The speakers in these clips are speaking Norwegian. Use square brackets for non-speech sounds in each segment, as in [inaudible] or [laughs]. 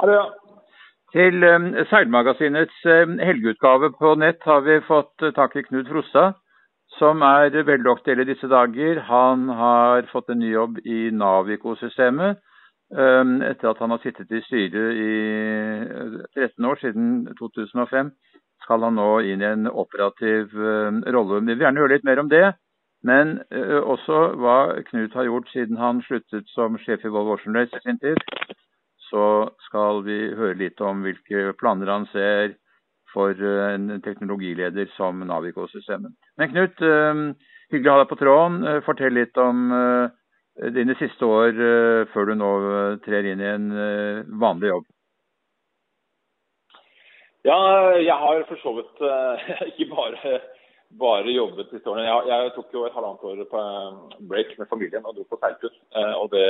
Hallo, ja. Til um, Seilmagasinets um, helgeutgave på nett har vi fått uh, tak i Knut Frosta, som er veldig aktuell i disse dager. Han har fått en ny jobb i Navico-systemet. Um, etter at han har sittet i styret i 13 år, siden 2005, skal han nå inn i en operativ rolle. Vi vil gjerne høre litt mer om det. Men uh, også hva Knut har gjort siden han sluttet som sjef i Volvo Ocean Race i sin tid så skal vi høre litt om hvilke planer han ser for eh, en teknologileder som Navico-systemet. Men Knut, eh, hyggelig å ha deg på tråden. Eh, fortell litt om dine siste år før du nå trer inn i en vanlig jobb. Ja, jeg har for så vidt [laughs] ikke bare, bare jobbet siste årene. Jeg, jeg, tok jo et halvannet år på break med familien og dro på seiltur. Og det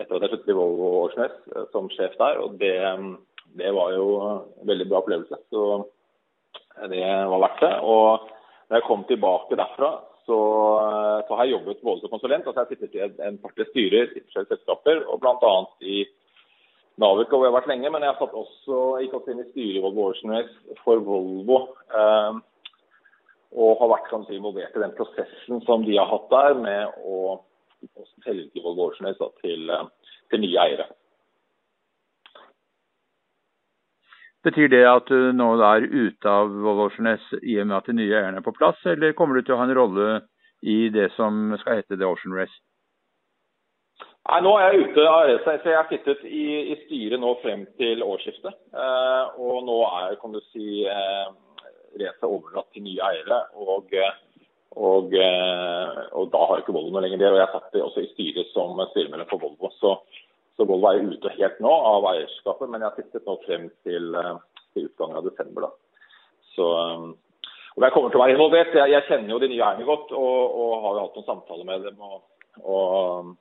etter at jeg sluttet i Volvo Årsnes eh, som sjef der. og det, det, var jo en veldig bra opplevelse. Så det var verdt det. Og når jeg kom tilbake derfra, så, så har jeg jobbet både som konsulent altså så har jeg sittet i en, parti styrer i forskjellige selskaper, og bl.a. i Navico, hvor jeg har vært lenge. Men jeg satt også, gikk også inn i styret i Volvo Årsnes for Volvo. Eh, og har vært kanskje involvert i den prosessen som de har hatt der med å og selge Volvo Vårsnes til, eh, til nye eiere. Betyr det at du nå er ute av Oceanes i og med at de nye eierne er på plass, eller kommer du til å ha en rolle i det som skal hete The Ocean Race? Nei, Nå er jeg ute av race, så jeg har sittet i, i, styret nå frem til årsskiftet. Eh, og nå er kan du si, eh, racet overlatt til nye eiere. og eh, og, eh, og, da har ikke Volvo noe lenger der. Og jeg satt også i styret som styremedlem for Volvo. Så, så, Volvo er ute helt nå av eierskapet, men jeg har sittet nå frem til, eh, til utgangen av desember. da. Så, eh, og jeg kommer til å være involvert. Jeg, jeg kjenner jo de nye eierne godt og, og, har jo hatt noen samtaler med dem. og, og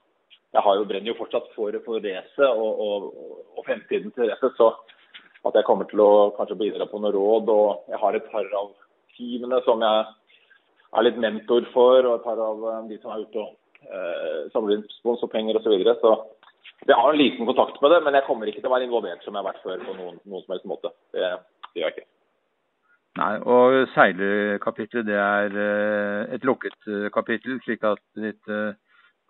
jeg har jo, brenner jo fortsatt for, for racet og, og, fremtiden til racet. Så at jeg kommer til å kanskje bidra på noen råd. Og jeg har et par av teamene som jeg er litt mentor for, og et par av eh, de som er ute og eh, samler inn sponsorpenger osv. Så, videre. så jeg har en liten kontakt med det, men jeg kommer ikke til å være involvert som jeg har vært før på noen, noen som helst måte. Det, det, gjør jeg ikke. Nei, og seilekapitlet det er eh, et lukket kapittel, slik at ditt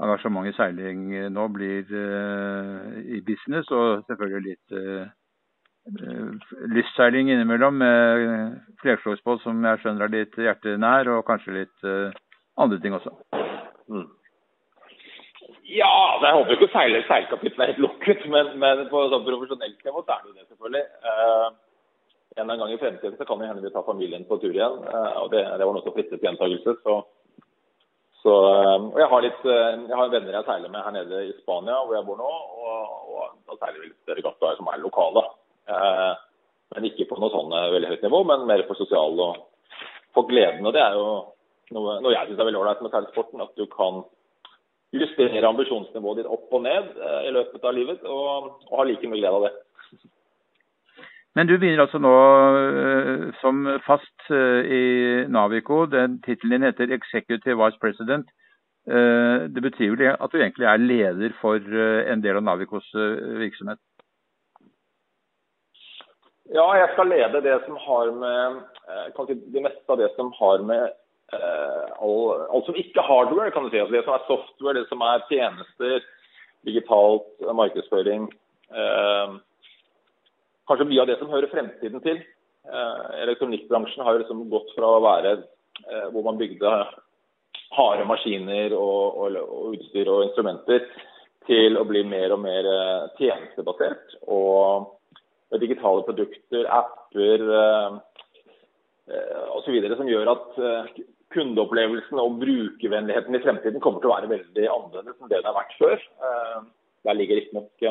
engasjement i seiling nå blir i business og selvfølgelig litt lystseiling innimellom med flerslagsbåt som jeg skjønner er ditt hjerte nær, og kanskje litt uh, andre ting også. Mm. Ja, jeg håper ikke seil, seilkapitlet helt lukket, men, men på sånn profesjonelt nivå så er det jo det, selvfølgelig. Uh, en gang i fremtiden så kan det hende vi tar familien på tur igjen. Uh, og Det, det var noe som flittet gjentakelse. Så, så og jeg har, litt, jeg har venner jeg seiler med her nede i Spania, hvor jeg bor nå. Og, og da seiler vi litt regattaer som er lokale. Eh, men ikke på noe sånn eh, veldig høyt nivå, men mer for sosial og for gleden. Og det er jo noe, noe jeg syns er veldig ålreit med seilsporten. At du kan justere ambisjonsnivået ditt opp og ned eh, i løpet av livet, og, og ha like mye glede av det. Men du begynner altså nå som fast i Navico. Den Tittelen din heter Executive Vice President. det betyr jo at du egentlig er leder for en del av Navicos virksomhet? Ja, jeg skal lede det som har med eh, kanskje det meste av det som har med eh, all, alt som ikke hardware, kan du si. Altså det som er software, det som er tjenester, digitalt eh, markedsføring. Eh, kanskje mye av det som hører fremtiden til. Eh, elektronikkbransjen har jo liksom gått fra å være eh, hvor man bygde harde maskiner og, og, og, utstyr og instrumenter, til å bli mer og mer tjenestebasert. og digitale produkter, apper eh, eh osv. som gjør at eh, kundeopplevelsen og brukervennligheten i fremtiden kommer til å være veldig annerledes enn det det har vært før. Eh, der ligger riktignok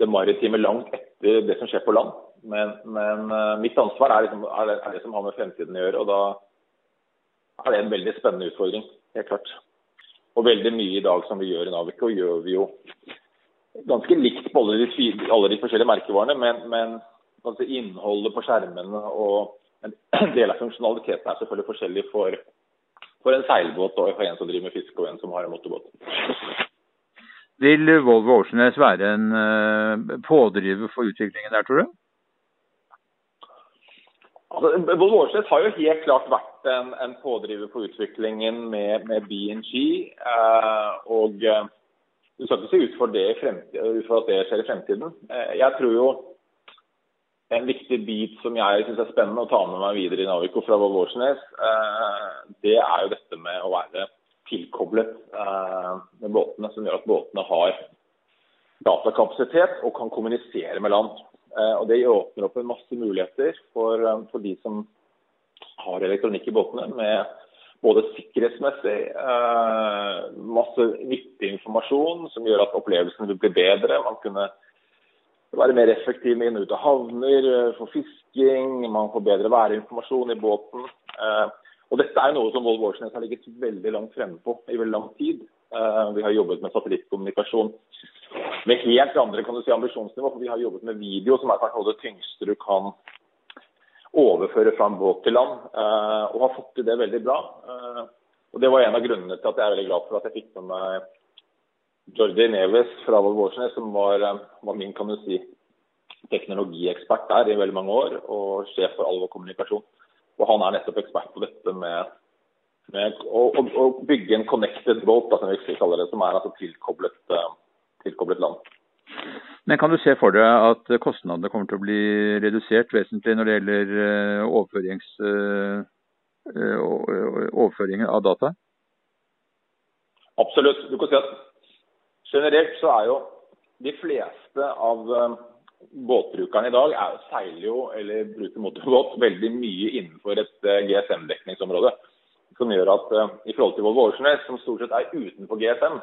det maritime langt etter det som skjer på land. Men, men mitt ansvar er, liksom, er, det, som har med fremtiden å gjøre. og da er det en veldig spennende utfordring, helt klart. Og veldig mye i dag som vi gjør i Navico, gjør vi jo ganske likt på alle de, alle de forskjellige merkevarene, men, men altså innholdet på skjermene og en [clears throat] del av funksjonaliteten er selvfølgelig forskjellig for, for en seilbåt og for en som driver med fiske og en som har en motorbåt. Vil Volvo Oceaness være en pådriver for utviklingen der, tror du? Altså, Volvo Oceaness har jo helt klart vært en, en pådriver for utviklingen med, med BNG. Eh, og du skal ikke se ut, for ut for at det skjer i fremtiden. Eh, jeg tror jo en viktig bit som jeg syns er spennende å ta med meg videre i Navico fra Oceaness, eh, det er jo dette med å være tilkoblet eh, med båtene, som gjør at båtene har datakapasitet og kan kommunisere med land. Og Det åpner opp en masse muligheter for, for de som har elektronikk i båtene, med både sikkerhetsmessig, masse nyttig informasjon som gjør at opplevelsen vil bli bedre. Man kunne være mer effektiv inn og ut av havner, for fisking, man får bedre værinformasjon i båten. Og Dette er noe som Volvo Årsnes har ligget veldig langt fremme på i veldig lang tid. Vi har jobbet med satellittkommunikasjon med helt andre kan du si, ambisjonsnivå. for Vi har jobbet med video, som er kanskje det tyngste du kan overføre fra en båt til land. Uh, og har fått til det veldig bra. Uh, og Det var en av grunnene til at jeg er veldig glad for at jeg fikk med meg Jordi Neves fra Volvo som var, var min kan du si, teknologiekspert der i veldig mange år, og sjef for all vår kommunikasjon. Og han er nettopp ekspert på dette med, med å, å, å, bygge en connected boat, da, som vi kaller det, som er altså tilkoblet, tilkoblet land. Men Kan du se for deg at kostnadene kommer til å bli redusert vesentlig når det gjelder uh, overførings, uh, overføringen av data? Absolutt. Du kan si at Generelt så er jo de fleste av båtbrukerne i dag er, seiler jo eller bruker motorbåt veldig mye innenfor et GSM-dekningsområde. Som gjør at i forhold til Volvo Oceaness, som stort sett er utenfor GSM,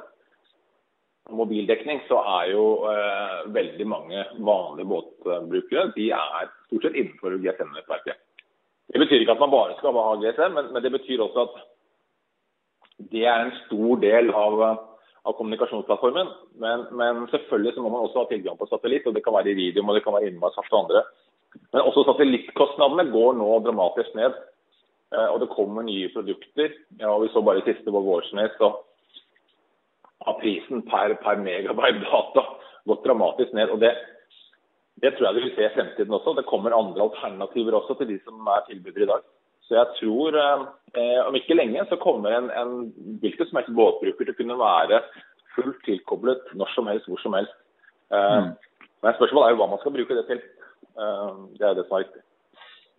mobildekning, så er jo eh, veldig mange vanlige båtbrukere de er stort sett innenfor GSM-nettverket. Det betyr ikke at man bare skal ha GSM, men, men det betyr også at det er en stor del av av kommunikasjonsplattformen. Men, men, selvfølgelig så må man også ha tilgang på satellitt, og det kan være i video og det kan være innenlandsfart og andre. Men også satellittkostnadene går nå dramatisk ned. Eh, og det kommer nye produkter. Ja, vi så bare siste på Vårsnes, så har prisen per, per megabyte data gått dramatisk ned. og det det tror jeg vi vil se i fremtiden også. Det kommer andre alternativer også til de som er tilbydere i dag. Så jeg tror eh, om ikke lenge så kommer en, en hvilken som helst båtbruker til å kunne være fullt tilkoblet når som helst, hvor som helst. Eh, mm. Men spørsmålet er jo hva man skal bruke det til. Eh, det er det som er viktig.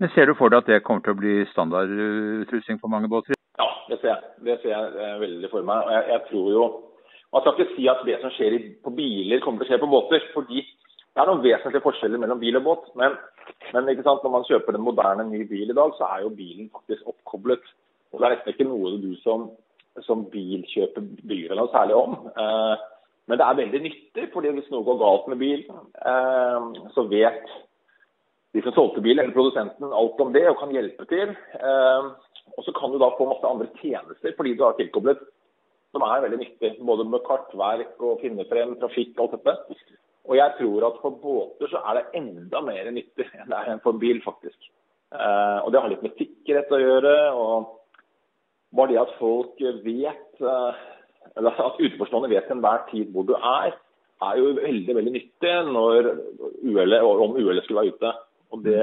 Men Ser du for deg at det kommer til å bli standardutrustning på mange båter? Ja, det ser jeg. Det ser jeg eh, veldig for meg. Og jeg, jeg, tror jo Man skal ikke si at det som skjer på biler, kommer til å skje på båter. fordi det er noen vesentlige forskjeller mellom bil og båt. Men, men når man kjøper en moderne ny bil i dag, så er jo bilen faktisk oppkoblet. Og Det er nesten ikke noe du som, som bilkjøper bryr deg noe særlig om. Eh, men det er veldig nyttig, fordi hvis noe går galt med bilen, eh, så vet de som solgte bilen, eller produsenten, alt om det og kan hjelpe til. Eh, og så kan du da få masse andre tjenester fordi du har tilkoblet, som er veldig nyttig. Både med kartverk og finne frem trafikk, alt dette. Og jeg tror at for båter så er det enda mer nyttig enn det er for bil, faktisk. Eh, og det har litt med sikkerhet å gjøre. og Bare det at folk vet, eh, eller at utenforstående vet til enhver tid hvor du er, er jo veldig veldig nyttig når uhellet, om uhellet skulle være ute. Og det,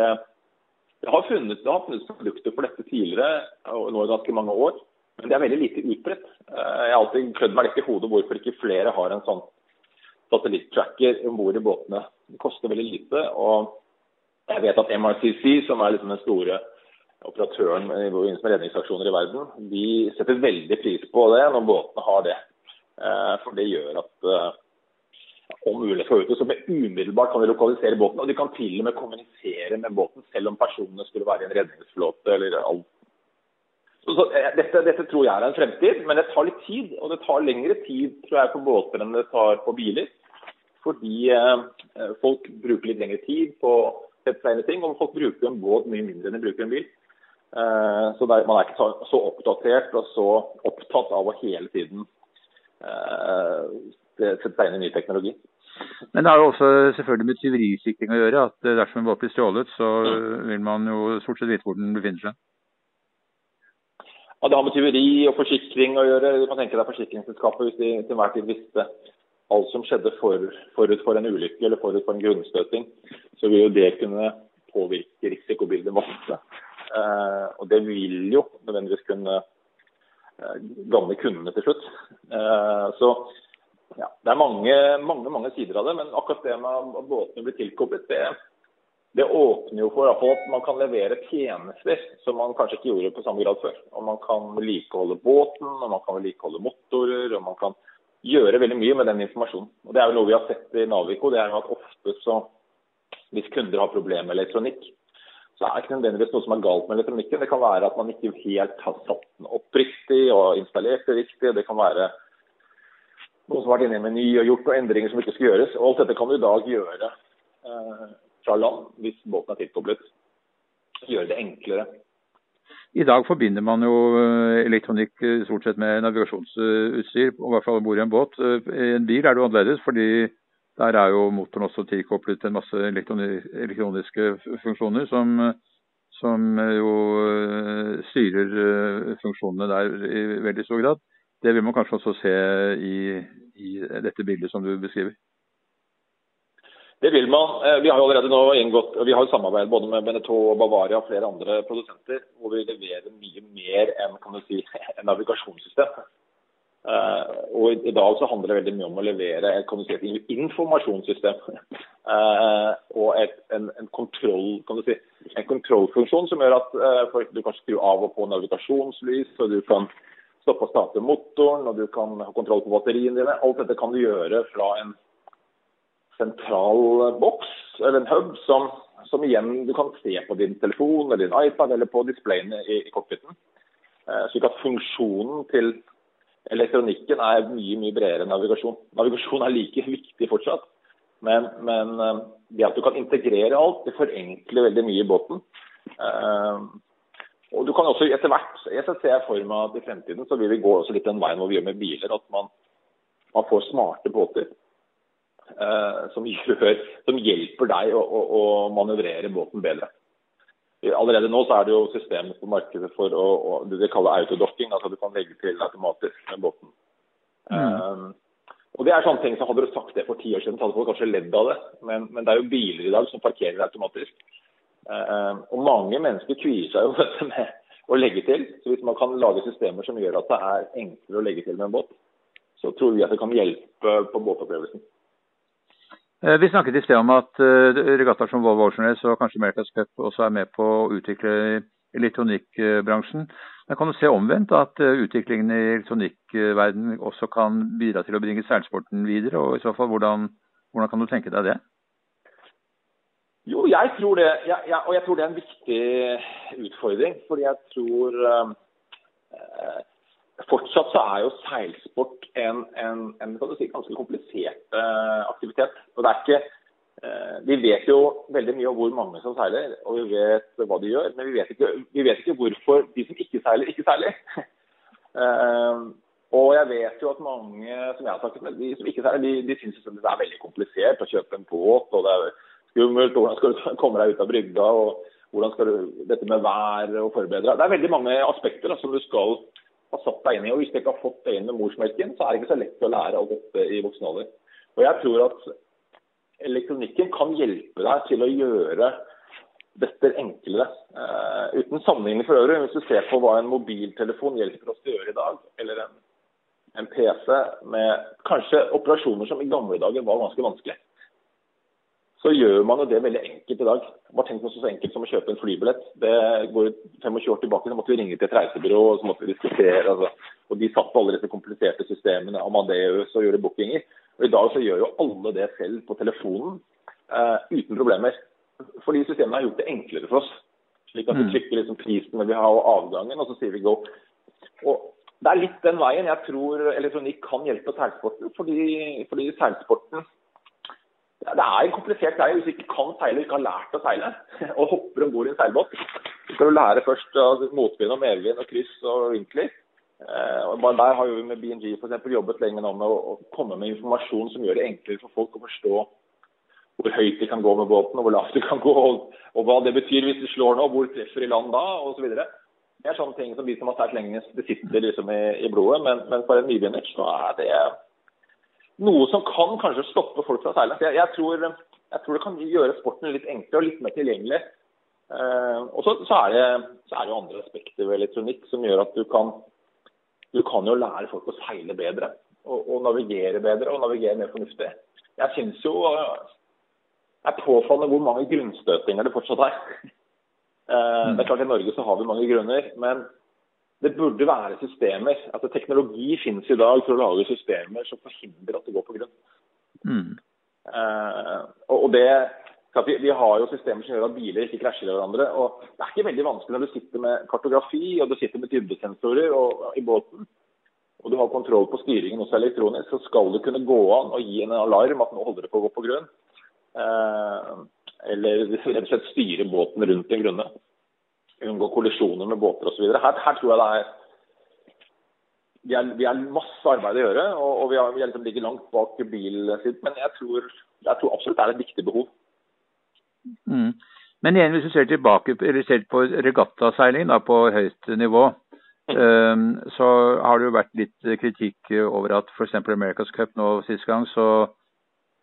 det har funnet, produkter for dette tidligere, og nå i ganske mange år. Men det er veldig lite utbredt. Eh, jeg har alltid klødd meg litt i hodet hvorfor ikke flere har en sånn satellitttracker om bord i båtene. Det koster veldig lite. og Jeg vet at MRCC, som er liksom den store operatøren med redningsaksjoner i verden, de setter veldig pris på det når båtene har det. Eh, for det gjør at eh, om mulig skal ut, så umiddelbart kan de lokalisere båten. Og de kan til og med kommunisere med båten, selv om personene skulle være i en redningsflåte eller alt. Så, eh, dette, dette, tror jeg er en fremtid, men det tar litt tid. Og det tar lengre tid tror jeg, på båter enn det tar på biler. Fordi eh, folk bruker litt lengre tid på å sette seg inn i ting, og folk bruker en båt mye mindre enn de bruker en bil. Eh, så der, man er ikke så, så, oppdatert og så opptatt av å hele tiden eh, sette seg inn i ny teknologi. Men det har jo også selvfølgelig med tyverisikring å gjøre. at Dersom en båt blir stjålet, så vil man jo stort sett vite hvor den befinner seg. Ja, Det har med tyveri og forsikring å gjøre. Du kan tenke deg forsikringsselskapet hvis de til enhver tid visste alt som skjedde for, forut for en ulykke eller forut for en grunnstøting, så vil jo det kunne påvirke risikobildet masse. Eh, og det vil jo nødvendigvis kunne eh, gagne kundene til slutt. Eh, så ja, det er mange, mange, mange sider av det, men akkurat det med at båtene blir tilkoblet, det, det åpner jo for at man kan levere tjenester som man kanskje ikke gjorde på samme grad før. Og Man kan vedlikeholde båten, og man kan vedlikeholde motorer, og man kan gjøre veldig mye med den informasjonen. Og Det er jo noe vi har sett i Navico. det er jo at ofte så, Hvis kunder har problemer med elektronikk, så er det ikke nødvendigvis noe som er galt med elektronikken. Det kan være at man ikke helt har satt den opp riktig og installert det riktig. Det kan være noen som har vært inne i en meny og gjort noen endringer som ikke skal gjøres. Og alt dette kan du i dag gjøre eh, fra land hvis båten er tilkoblet. Gjøre det enklere. I dag forbinder man jo eh, elektronikk eh, stort sett med navigasjonsutstyr, i hvert fall om bord i en båt. Eh, I en bil er det jo annerledes, fordi der er jo motoren også tilkoblet en masse elektroniske funksjoner som, som jo styrer funksjonene der i veldig stor grad. Det vil man kanskje også se i, i dette bildet som du beskriver. Det vil man. Eh, vi har jo allerede nå inngått, vi har jo samarbeid både med Benetton og Bavaria og flere andre produsenter, hvor vi leverer mye mer enn kan du si, en [laughs] navigasjonssystem. Uh, og I dag så handler det veldig mye om å levere kan du si, et informasjonssystem. [laughs] Og et, en, en, kontroll, kan du si, en kontrollfunksjon som gjør at du kan skru av og på navigasjonslys, og du kan stoppe og starte motoren, og du kan ha kontroll på batteriene dine. Alt dette kan du gjøre fra en sentral boks eller en hub som, som, igjen du kan se på din telefon eller din iPad eller på displayene i, i cockpiten. Eh, slik at funksjonen til elektronikken er mye mye bredere enn navigasjon. Navigasjon er like viktig fortsatt, men, men eh, det at du kan integrere alt, det forenkler veldig mye i båten. Eh, og du kan også etter hvert, Jeg ser for meg at i fremtiden så vil vi gå også litt den veien hvor vi gjør med biler. At man, man får smarte båter som, [laughs] gjør, som, hjelper deg å, å, å, manøvrere båten bedre. Allerede nå så er det jo systemet på markedet for å, å, det de kaller autodocking. altså Du kan legge til automatisk med båten. Mm. Um, og det er sånne ting som Hadde du sagt det for ti år siden, så hadde folk kanskje ledd av det. Men, men, det er jo biler i dag som parkerer automatisk. Um, og mange mennesker kvier seg jo [laughs] med å legge til. Så hvis man kan lage systemer som gjør at det er enklere å legge til med en båt, så tror vi at det kan hjelpe på båtopplevelsen. Eh, vi snakket i sted om at uh, regattaer som Volvo Ocean og kanskje America's Cup også er med på å utvikle elektronikkbransjen. Men kan du se omvendt at uh, utviklingen i elektronikkverdenen også kan bidra til å bringe seilsporten videre? Og i så fall, hvordan, hvordan, kan du tenke deg det? Jo, jeg tror det. Jeg, jeg, og jeg tror det er en viktig utfordring. Fordi jeg tror uh, Fortsatt så er jo seilsport en, en, en si, ganske komplisert uh, aktivitet. Og det er ikke uh, Vi vet jo veldig mye om hvor mange som seiler, og vi vet hva de gjør. Men vi vet ikke, vi vet ikke hvorfor de som ikke seiler, ikke seiler. uh, [laughs] og jeg vet jo at mange som jeg har snakket med, de som ikke seiler, de, de syns det er veldig komplisert å kjøpe en båt. og det er skummelt, Hvordan skal du [laughs] komme deg ut av brygga? og hvordan skal du, Dette med vær og forberede deg. Det er veldig mange aspekter da, som du skal har satt deg inn i. og Hvis du ikke har fått det inn med morsmelken, så er det ikke så lett å lære alt dette i voksen alder. Og jeg tror at elektronikken kan hjelpe deg til å gjøre dette enklere. Uh, uten sammenligning for øvrig, hvis du ser på hva en mobiltelefon hjelper oss til å gjøre i dag, eller en, en PC med kanskje operasjoner som i gamle dager var ganske vanskelig så gjør man jo det veldig enkelt i dag. Bare tenk noe så enkelt som å kjøpe en flybillett. Det går 25 år tilbake, så måtte vi ringe til et reisebyrå og så måtte vi diskutere. Altså. Og De satt på alle disse kompliserte systemene, Amadeus og gjorde bookinger. Og I dag så gjør jo alle det selv på telefonen uh, uten problemer. Fordi systemene har gjort det enklere for oss. Slik at vi mm. trykker liksom prisen vi har avgangen, og så sier vi go. Og Det er litt den veien jeg tror elektronikk kan hjelpe seilsporten. Fordi, fordi seilsporten det er en komplisert greie hvis du ikke kan seile ikke har lært å seile, [laughs] og hopper om bord i en seilbåt. Så skal du lære først altså, motvind og medvind og kryss og vinkler. Eh, og bare Der har vi med BNG for eksempel, jobbet lenge nå med å, å, komme med informasjon som gjør det enklere for folk å forstå hvor høyt de kan gå med båten, og hvor lavt de kan gå, og, og hva det betyr hvis de slår nå, hvor treffer i land da, osv. Det er sånne ting som vi som har seilt lengst, sitter liksom i, i blodet. Men, men for en nybegynner så er det noe som kan kanskje stoppe folk fra å seile. Jeg, jeg, tror, jeg, tror, det kan gjøre sporten litt enklere og litt mer tilgjengelig. Uh, og så, så, er det, så, er det, jo andre aspekter ved elektronikk som gjør at du kan, du kan jo lære folk å seile bedre. Og, og navigere bedre og navigere mer fornuftig. Jeg syns jo uh, det er påfallende hvor mange grunnstøtinger det fortsatt er. Uh, det er klart I Norge så har vi mange grunner, men det burde være systemer. altså Teknologi finnes i dag for å lage systemer som forhindrer at det går på grunn. Mm. Uh, og det, vi, vi, har jo systemer som gjør at biler ikke krasjer i hverandre. og Det er ikke veldig vanskelig når du sitter med kartografi og du sitter med dybdesensorer og, og, i båten, og du har kontroll på styringen også elektronisk, så skal det kunne gå an å gi en alarm at nå holder det på å gå på grunn. Uh, eller rett og slett styre båten rundt en grunne unngå kollisjoner med båter osv. Her, her tror jeg det er vi har, vi har masse arbeid å gjøre, og, og vi, har, vi liksom ligger langt bak bilen sin. Men jeg tror, jeg tror, absolutt det er et viktig behov. Mm. Men igjen, hvis du ser tilbake ser på regattaseiling da, på høyt nivå, um, så har det jo vært litt kritikk over at f.eks. America's Cup nå sist gang, så,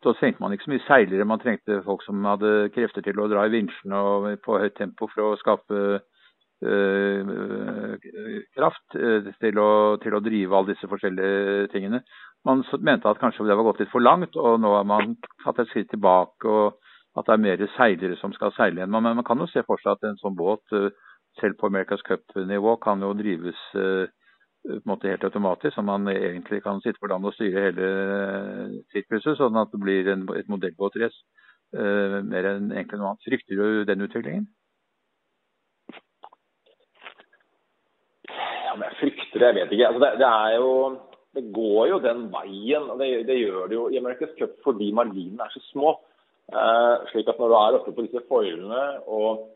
så trengte man ikke så mye seilere. Man trengte folk som hadde krefter til å dra i vinsjene på høyt tempo for å skape øh, kraft eh, til å, til å, drive alle disse forskjellige tingene. Man mente at kanskje det var gått litt for langt, og nå har man tatt et skritt tilbake. og At det er mer seilere som skal seile igjen. Men man kan jo se for seg at en sånn båt, eh, selv på America's Cup-nivå, kan jo drives på en måte helt automatisk. Så man egentlig kan sitte på land og styre hele sirkuset, sånn at det blir en, et modellbåtrace mer enn egentlig noe annet. Frykter du den utviklingen? Ja, men jeg frykter det, jeg vet ikke. Altså det, det, er jo det går jo den veien. og Det, det gjør det jo i America's Cup fordi marginene er så små. Uh, slik at når du er oppe på disse foilene og,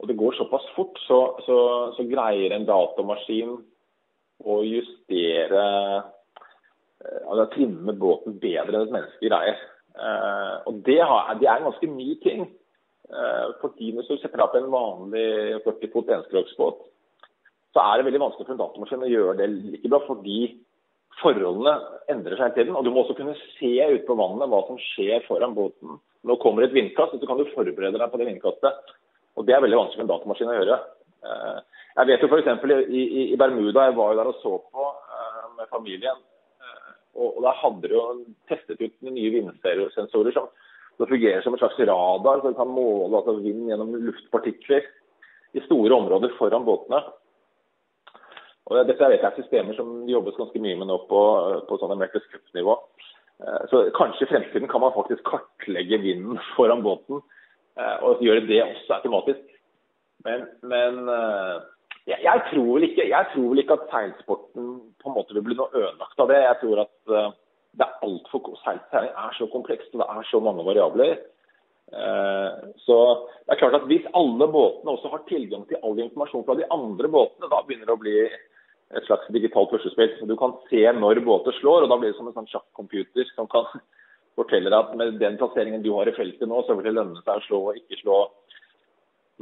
og, det går såpass fort, så, så, så, greier en datamaskin å justere eh, altså Trimme båten bedre enn et menneske greier. Eh, og det, har, det, er ganske ny ting. for fordi hvis du setter opp en vanlig 40 fot enskrogsbåt, så er det veldig vanskelig for en datamaskin å gjøre det like bra, fordi forholdene endrer seg hele tiden. Og du må også kunne se ut på vannet hva som skjer foran båten. Nå kommer et vindkast, så kan du forberede deg på det vindkastet. Og Det er veldig vanskelig for en datamaskin å gjøre. Eh, jeg vet jo f.eks. I, i, i Bermuda, jeg var jo der og så på uh, med familien. Uh, og, og Der hadde de jo testet ut nye vindsensorer som, som fungerer som en slags radar, du kan måle altså, vind gjennom luftpartikler i store områder foran båtene. Og Dette vet er systemer som det jobbes ganske mye med nå på, på sånn America's Cup-nivå. Eh, så kanskje i fremtiden kan man faktisk kartlegge vinden [laughs] foran båten eh, og gjøre det også automatisk. Men, men eh, jeg, jeg, tror vel ikke, jeg tror vel ikke at seilsporten på en måte vil bli noe ødelagt av det. Jeg tror at det er altfor Seiling er så komplekst og det er så mange variabler. Så det er klart at Hvis alle båtene også har tilgang til all informasjon fra de andre båtene, da begynner det å bli et slags digitalt puslespill. Du kan se når båter slår, og da blir det som en sånn sjakkcomputer som kan fortelle deg at med den plasseringen du har i feltet nå, så vil det lønne seg å slå og ikke slå.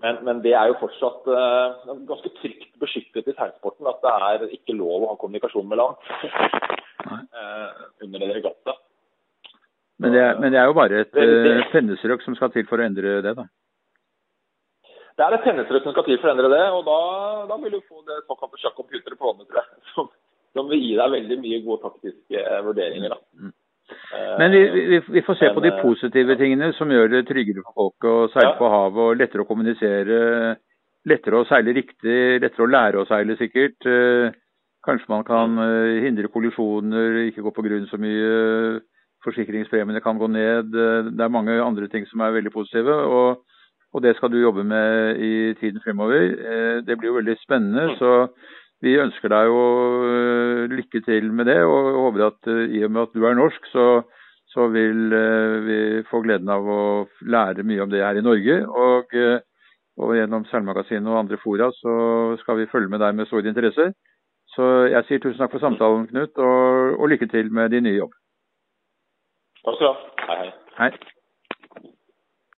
Men, men det er jo fortsatt uh, ganske trygt beskyttet i seilsporten at det er ikke lov å ha kommunikasjon med land uh, under en regatta. Men det, er, men det er jo bare et uh, pennestrøk som skal til for å endre det, da? Det er et pennestrøk som skal til for å endre det, og da, da vil du få det såkalte sjakkomputeret på hånden, tror jeg. [laughs] Som, som, vil gi deg veldig mye gode taktiske vurderinger. da. Mm. Men vi, vi, vi, får se på de eh, positive tingene som gjør det tryggere for folk å seile på havet og lettere å kommunisere. Lettere å seile riktig, lettere å lære å seile sikkert. Eh, kanskje man kan hindre kollisjoner, ikke gå på grunn så mye. Forsikringspremiene kan gå ned. Det er mange andre ting som er veldig positive. og og det skal du jobbe med i tiden fremover. Eh, det blir jo veldig spennende. så vi ønsker deg jo eh, lykke til med det, og håper at eh, i og med at du er norsk, så, så vil vi få gleden av å lære mye om det her i Norge. Og, og gjennom Seilmagasinet og andre fora så skal vi følge med deg med stor interesse. Så jeg sier tusen takk for samtalen, Knut, og, og lykke til med din nye jobb. Takk skal du ha. Hei, hei. hei.